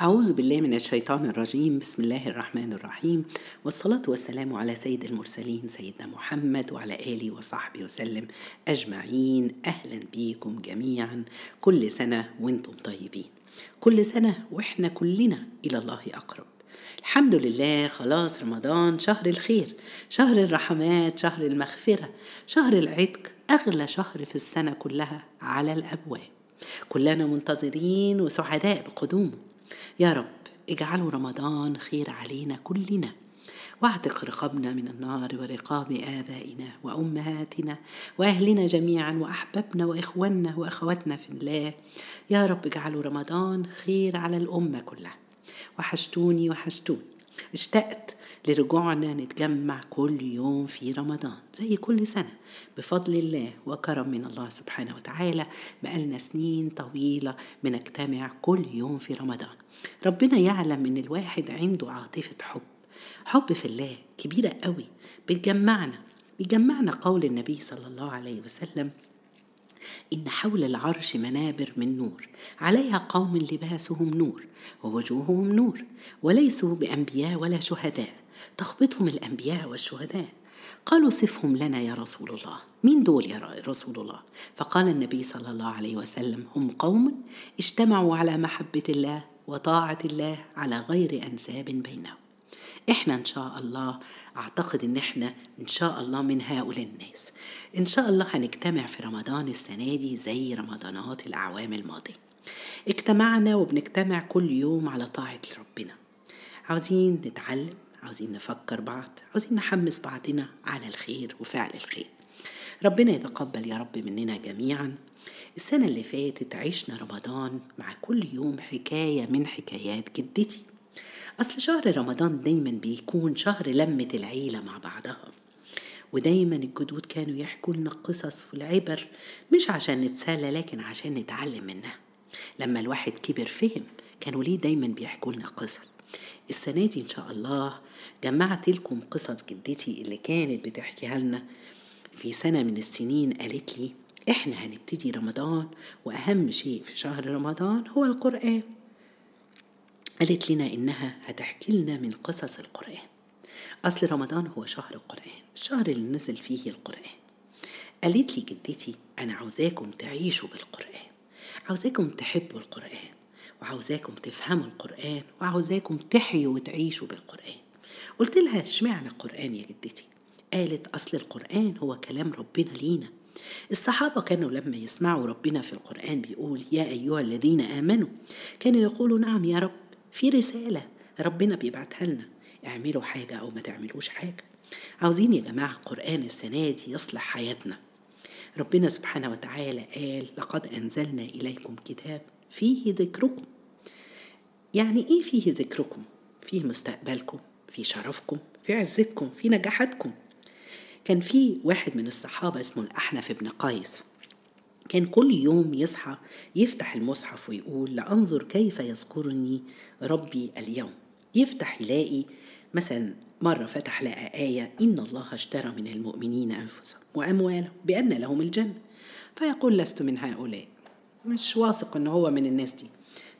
أعوذ بالله من الشيطان الرجيم. بسم الله الرحمن الرحيم. والصلاة والسلام على سيد المرسلين سيدنا محمد وعلى آله وصحبه وسلم أجمعين. أهلا بيكم جميعا. كل سنة وأنتم طيبين. كل سنة وإحنا كلنا إلى الله أقرب. الحمد لله. خلاص رمضان شهر الخير شهر الرحمات شهر المغفرة شهر العتق أغلى شهر في السنة كلها على الأبواب. كلنا منتظرين وسعداء بقدومه. يا رب اجعلوا رمضان خير علينا كلنا. واعتق رقابنا من النار ورقاب آبائنا وأمهاتنا وأهلنا جميعا وأحبابنا وإخواننا وأخواتنا في الله. يا رب اجعلوا رمضان خير على الأمة كلها. وحشتوني وحشتوني اشتقت لرجوعنا نتجمع كل يوم في رمضان زي كل سنة بفضل الله وكرم من الله سبحانه وتعالى بقالنا سنين طويلة بنجتمع كل يوم في رمضان. ربنا يعلم إن الواحد عنده عاطفة حب حب في الله كبيرة قوي بتجمعنا بيجمعنا قول النبي صلى الله عليه وسلم إن حول العرش منابر من نور عليها قوم لباسهم نور ووجوههم نور وليسوا بأنبياء ولا شهداء تخبطهم الأنبياء والشهداء. قالوا صفهم لنا يا رسول الله مين دول يا رسول الله؟ فقال النبي صلى الله عليه وسلم هم قوم اجتمعوا على محبة الله وطاعة الله على غير أنساب بينهم. إحنا إن شاء الله أعتقد إن إحنا إن شاء الله من هؤلاء الناس. إن شاء الله هنجتمع في رمضان السنة دي زي رمضانات الأعوام الماضية. اجتمعنا وبنجتمع كل يوم على طاعة ربنا. عاوزين نتعلم عاوزين نفكر بعض عاوزين نحمس بعضنا على الخير وفعل الخير. ربنا يتقبل يا رب مننا جميعا. السنة اللي فاتت عشنا رمضان مع كل يوم حكاية من حكايات جدتي. أصل شهر رمضان دايما بيكون شهر لمة العيلة مع بعضها. ودايما الجدود كانوا يحكوا لنا قصص والعبر مش عشان نتسلى لكن عشان نتعلم منها. لما الواحد كبر فهم كانوا ليه دايما بيحكوا لنا قصص. السنة دي إن شاء الله جمعت لكم قصص جدتي اللي كانت بتحكيها لنا. في سنة من السنين قالت لي إحنا هنبتدي رمضان وأهم شيء في شهر رمضان هو القرآن. قالت لنا إنها هتحكي لنا من قصص القرآن. أصل رمضان هو شهر القرآن الشهر اللي نزل فيه القرآن. قالت لي جدتي أنا عاوزاكم تعيشوا بالقرآن عاوزاكم تحبوا القرآن وعاوزاكم تفهموا القرآن وعاوزاكم تحيوا وتعيشوا بالقرآن. قلت لها إشمعنى القرآن يا جدتي؟ قالت أصل القرآن هو كلام ربنا لينا. الصحابة كانوا لما يسمعوا ربنا في القرآن بيقول يا أيها الذين آمنوا كانوا يقولوا نعم يا رب. في رسالة ربنا بيبعتها لنا. اعملوا حاجة أو ما تعملوش حاجة. عاوزين يا جماعة القرآن السنة دي يصلح حياتنا. ربنا سبحانه وتعالى قال لقد أنزلنا إليكم كتاب فيه ذكركم. يعني إيه فيه ذكركم؟ فيه مستقبلكم في شرفكم في عزتكم في نجاحاتكم. كان في واحد من الصحابة اسمه الأحنف بن قيس. كان كل يوم يصحى يفتح المصحف ويقول لأنظر كيف يذكرني ربي اليوم يفتح يلاقي مثلا مرة فتح لقى آية إن الله اشترى من المؤمنين أنفسهم وأموالهم بأن لهم الجنة فيقول لست من هؤلاء مش واثق إن هو من الناس دي.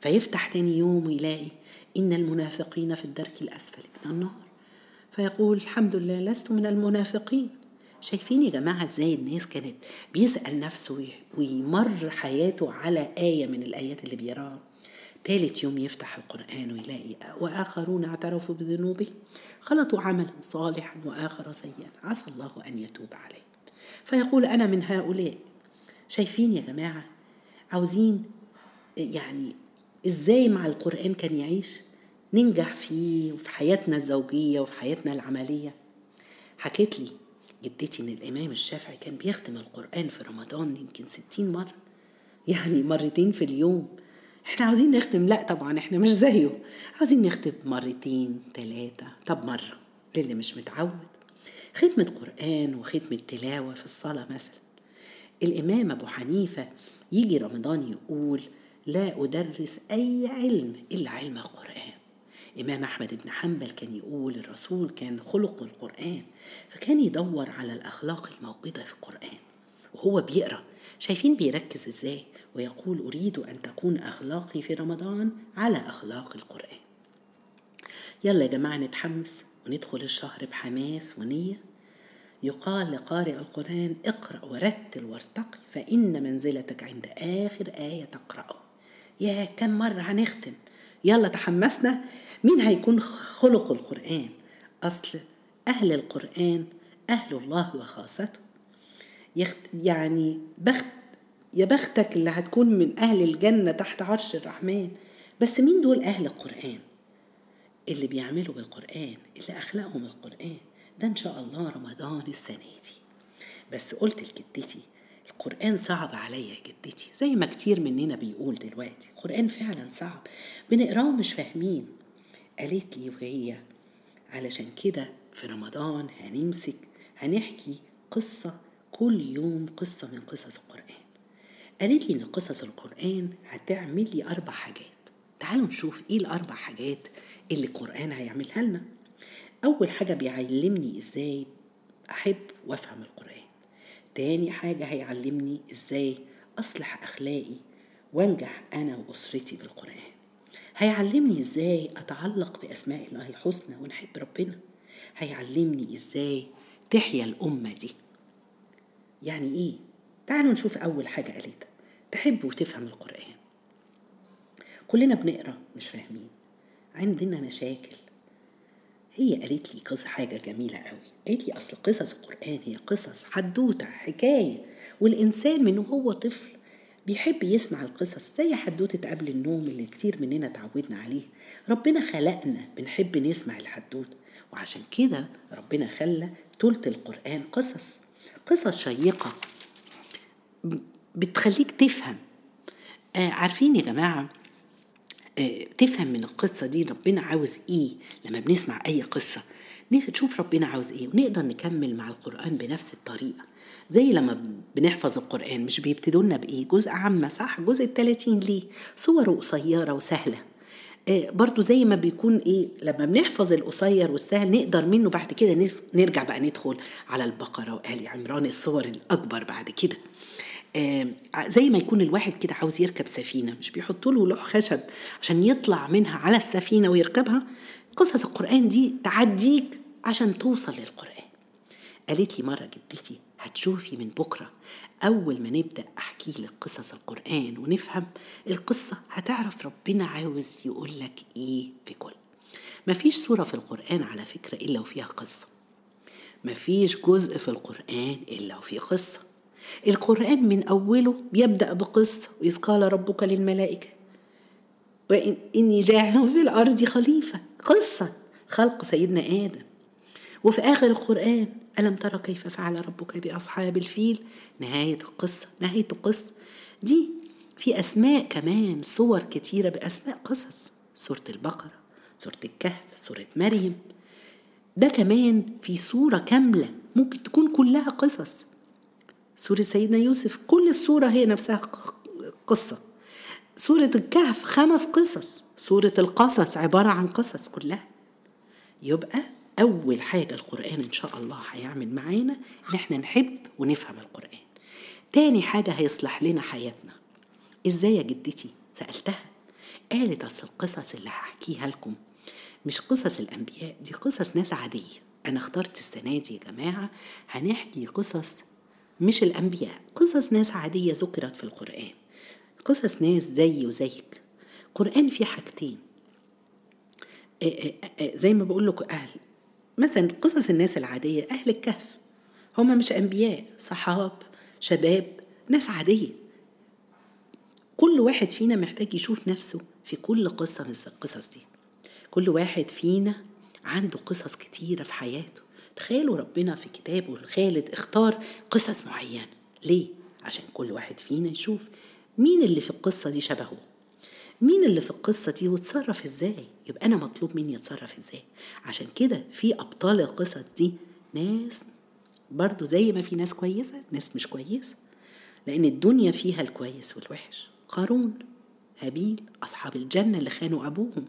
فيفتح تاني يوم ويلاقي إن المنافقين في الدرك الأسفل من النار فيقول الحمد لله لست من المنافقين شايفين يا جماعة إزاي الناس كانت بيسأل نفسه ويمر حياته على آية من الآيات اللي بيراها تالت يوم يفتح القرآن ويلاقي وآخرون اعترفوا بذنوبهم خلطوا عملا صالحا وآخر سيئا عسى الله أن يتوب عليه. فيقول أنا من هؤلاء. شايفين يا جماعة عاوزين يعني إزاي مع القرآن كان يعيش؟ ننجح فيه وفي حياتنا الزوجية وفي حياتنا العملية. حكيت لي جدتي إن الإمام الشافعي كان بيختم القرآن في رمضان يمكن ستين مرة يعني مرتين في اليوم. إحنا عاوزين نختم لا طبعا إحنا مش زيه. عاوزين نختم مرتين ثلاثة طب مرة للي مش متعود؟ ختمة قرآن وختمة تلاوة في الصلاة مثلا. الإمام أبو حنيفة يجي رمضان يقول لا أدرس أي علم إلا علم القرآن. إمام أحمد بن حنبل كان يقول الرسول كان خلق القرآن فكان يدور على الأخلاق الموجودة في القرآن وهو بيقرأ. شايفين بيركز إزاي؟ ويقول أريد أن تكون أخلاقي في رمضان على أخلاق القرآن. يلا يا جماعة نتحمس وندخل الشهر بحماس ونية. يقال لقارئ القرآن اقرأ ورتل وارتقي فإن منزلتك عند آخر آية تقرأه. يا كم مرة هنختم! يلا تحمسنا. مين هيكون خلق القرآن؟ أصل أهل القرآن أهل الله وخاصته. يعني بخت يا بختك اللي هتكون من أهل الجنة تحت عرش الرحمن. بس مين دول أهل القرآن؟ اللي بيعملوا بالقرآن اللي أخلاقهم القرآن. ده إن شاء الله رمضان السنة دي. بس قلت لجدتي القرآن صعب عليا يا جدتي زي ما كتير مننا بيقول دلوقتي. القرآن فعلا صعب. بنقراه ومش فاهمين. قالت لي وهي علشان كده في رمضان هنمسك هنحكي قصة كل يوم قصة من قصص القرآن. قالت لي إن قصص القرآن هتعمل لي أربع حاجات. تعالوا نشوف إيه الأربع حاجات اللي القرآن هيعملها لنا. أول حاجة بيعلمني إزاي أحب وأفهم القرآن. تاني حاجة هيعلمني إزاي أصلح أخلاقي وأنجح أنا وأسرتي بالقرآن. هيعلمني إزاي أتعلق بأسماء الله الحسنى ونحب ربنا. هيعلمني إزاي تحيا الأمة دي. يعني إيه؟ تعالوا نشوف أول حاجة قالتها. تحب وتفهم القرآن. كلنا بنقرأ مش فاهمين. عندنا مشاكل. هي قالت لي قصة حاجة جميلة قوي. قالت لي أصل قصص القرآن هي قصص حدوتة حكاية. والإنسان من وهو طفل بيحب يسمع القصص زي حدوتة قبل النوم اللي كتير مننا تعودنا عليه ربنا خلقنا بنحب نسمع الحدوتة وعشان كده ربنا خلى تلت القرآن قصص قصص شيقة بتخليك تفهم. آه عارفين يا جماعة تفهم من القصة دي ربنا عاوز إيه لما بنسمع أي قصة. نشوف ربنا عاوز إيه ونقدر نكمل مع القرآن بنفس الطريقة. زي لما بنحفظ القرآن مش بيبتدوا لنا بإيه؟ جزء عامة صح؟ جزء التلاتين ليه؟ صوره قصيرة وسهلة. آه برضو زي ما بيكون إيه لما بنحفظ القصير والسهل نقدر منه بعد كده نرجع بقى ندخل على البقرة وآل عمران الصور الأكبر بعد كده. زي ما يكون الواحد كده عاوز يركب سفينة مش بيحطوا له لوح خشب عشان يطلع منها على السفينة ويركبها؟ قصص القرآن دي تعديك عشان توصل للقرآن. قالت لي مرة جدتي هتشوفي من بكرة أول ما نبدأ أحكي لك قصص القرآن ونفهم القصة هتعرف ربنا عاوز يقول لك إيه في كل. مفيش سورة في القرآن على فكرة إلا وفيها قصة. مفيش جزء في القرآن إلا وفيه قصة. القرآن من أوله بيبدأ بقصة وإذ قال ربك للملائكة وإني جاعل في الأرض خليفة. قصة خلق سيدنا آدم. وفي آخر القرآن ألم ترى كيف فعل ربك بأصحاب الفيل؟ نهاية القصة نهاية القصة. دي في أسماء كمان صور كتيرة بأسماء قصص. سورة البقرة سورة الكهف سورة مريم. ده كمان في صورة كاملة ممكن تكون كلها قصص. سورة سيدنا يوسف كل السورة هي نفسها قصة. سورة الكهف خمس قصص. سورة القصص عبارة عن قصص كلها. يبقى أول حاجة القرآن إن شاء الله هيعمل معانا إن إحنا نحب ونفهم القرآن. تاني حاجة هيصلح لنا حياتنا. إزاي يا جدتي؟ سألتها. قالت أصل القصص اللي هحكيها لكم مش قصص الأنبياء دي قصص ناس عادية. أنا اخترت السنة دي يا جماعة هنحكي قصص مش الأنبياء. قصص ناس عادية ذكرت في القرآن. قصص ناس زي وزيك. القرآن فيه حاجتين. زي ما بقول لكم أهل. مثلا قصص الناس العادية أهل الكهف. هما مش أنبياء صحاب شباب ناس عادية. كل واحد فينا محتاج يشوف نفسه في كل قصة من القصص دي. كل واحد فينا عنده قصص كتيرة في حياته. تخيلوا ربنا في كتابه الخالد اختار قصص معينة. ليه؟ عشان كل واحد فينا يشوف مين اللي في القصة دي شبهه. مين اللي في القصة دي وتصرف إزاي؟ يبقى أنا مطلوب مني أتصرف إزاي؟ عشان كده في أبطال القصص دي ناس برضو زي ما في ناس كويسة ناس مش كويسة. لأن الدنيا فيها الكويس والوحش. قارون هابيل أصحاب الجنة اللي خانوا أبوهم.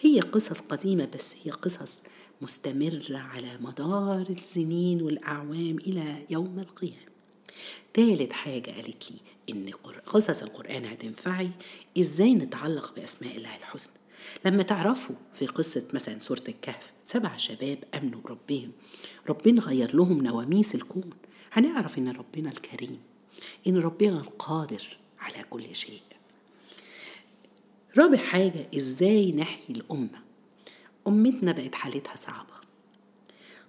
هي قصص قديمة بس هي قصص مستمرة على مدار السنين والأعوام إلى يوم القيامة. تالت حاجة قالت لي إن قصص القرآن هتنفعي. إزاي نتعلق بأسماء الله الحسنى؟ لما تعرفوا في قصة مثلا سورة الكهف سبع شباب أمنوا بربهم. ربنا غير لهم نواميس الكون. هنعرف إن ربنا الكريم إن ربنا القادر على كل شيء. رابع حاجة إزاي نحيي الأمة؟ أمتنا بقت حالتها صعبة.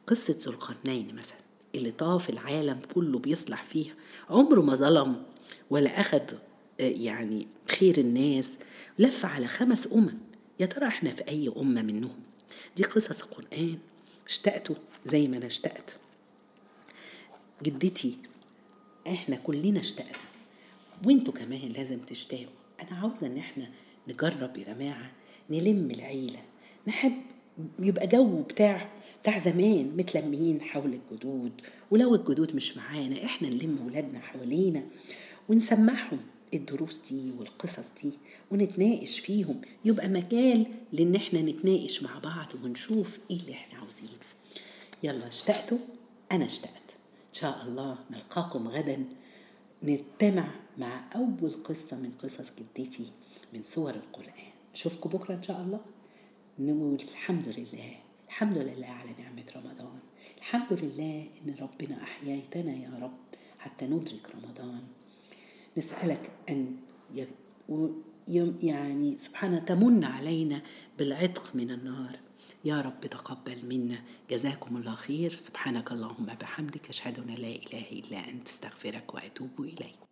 قصة ذو القرنين مثلا اللي طاف العالم كله بيصلح فيها عمره ما ظلم ولا أخذ يعني خير الناس لف على خمس أمم. يا ترى إحنا في أي أمة منهم؟ دي قصص القرآن. اشتقتوا زي ما أنا اشتقت. جدتي إحنا كلنا اشتقنا. وإنتوا كمان لازم تشتاقوا. أنا عاوزة إن إحنا نجرب يا جماعة نلم العيلة. نحب يبقى جو بتاع بتاع زمان متلمين حول الجدود. ولو الجدود مش معانا إحنا نلم ولادنا حوالينا ونسمعهم. الدروس دي والقصص دي ونتناقش فيهم. يبقى مجال لإن إحنا نتناقش مع بعض ونشوف إيه اللي إحنا عاوزينه. يلا اشتقتوا؟ أنا اشتقت. إن شاء الله نلقاكم غدا نجتمع مع أول قصة من قصص جدتي من سور القرآن. أشوفكم بكرة إن شاء الله. نقول الحمد لله. الحمد لله على نعمة رمضان. الحمد لله إن ربنا أحييتنا يا رب حتى ندرك رمضان. نسألك أن يعني سبحانه تمن علينا بالعتق من النار. يا رب تقبل منا. جزاكم الله خير. سبحانك اللهم بحمدك. أشهد أن لا إله إلا أنت. استغفرك وأتوب إليك.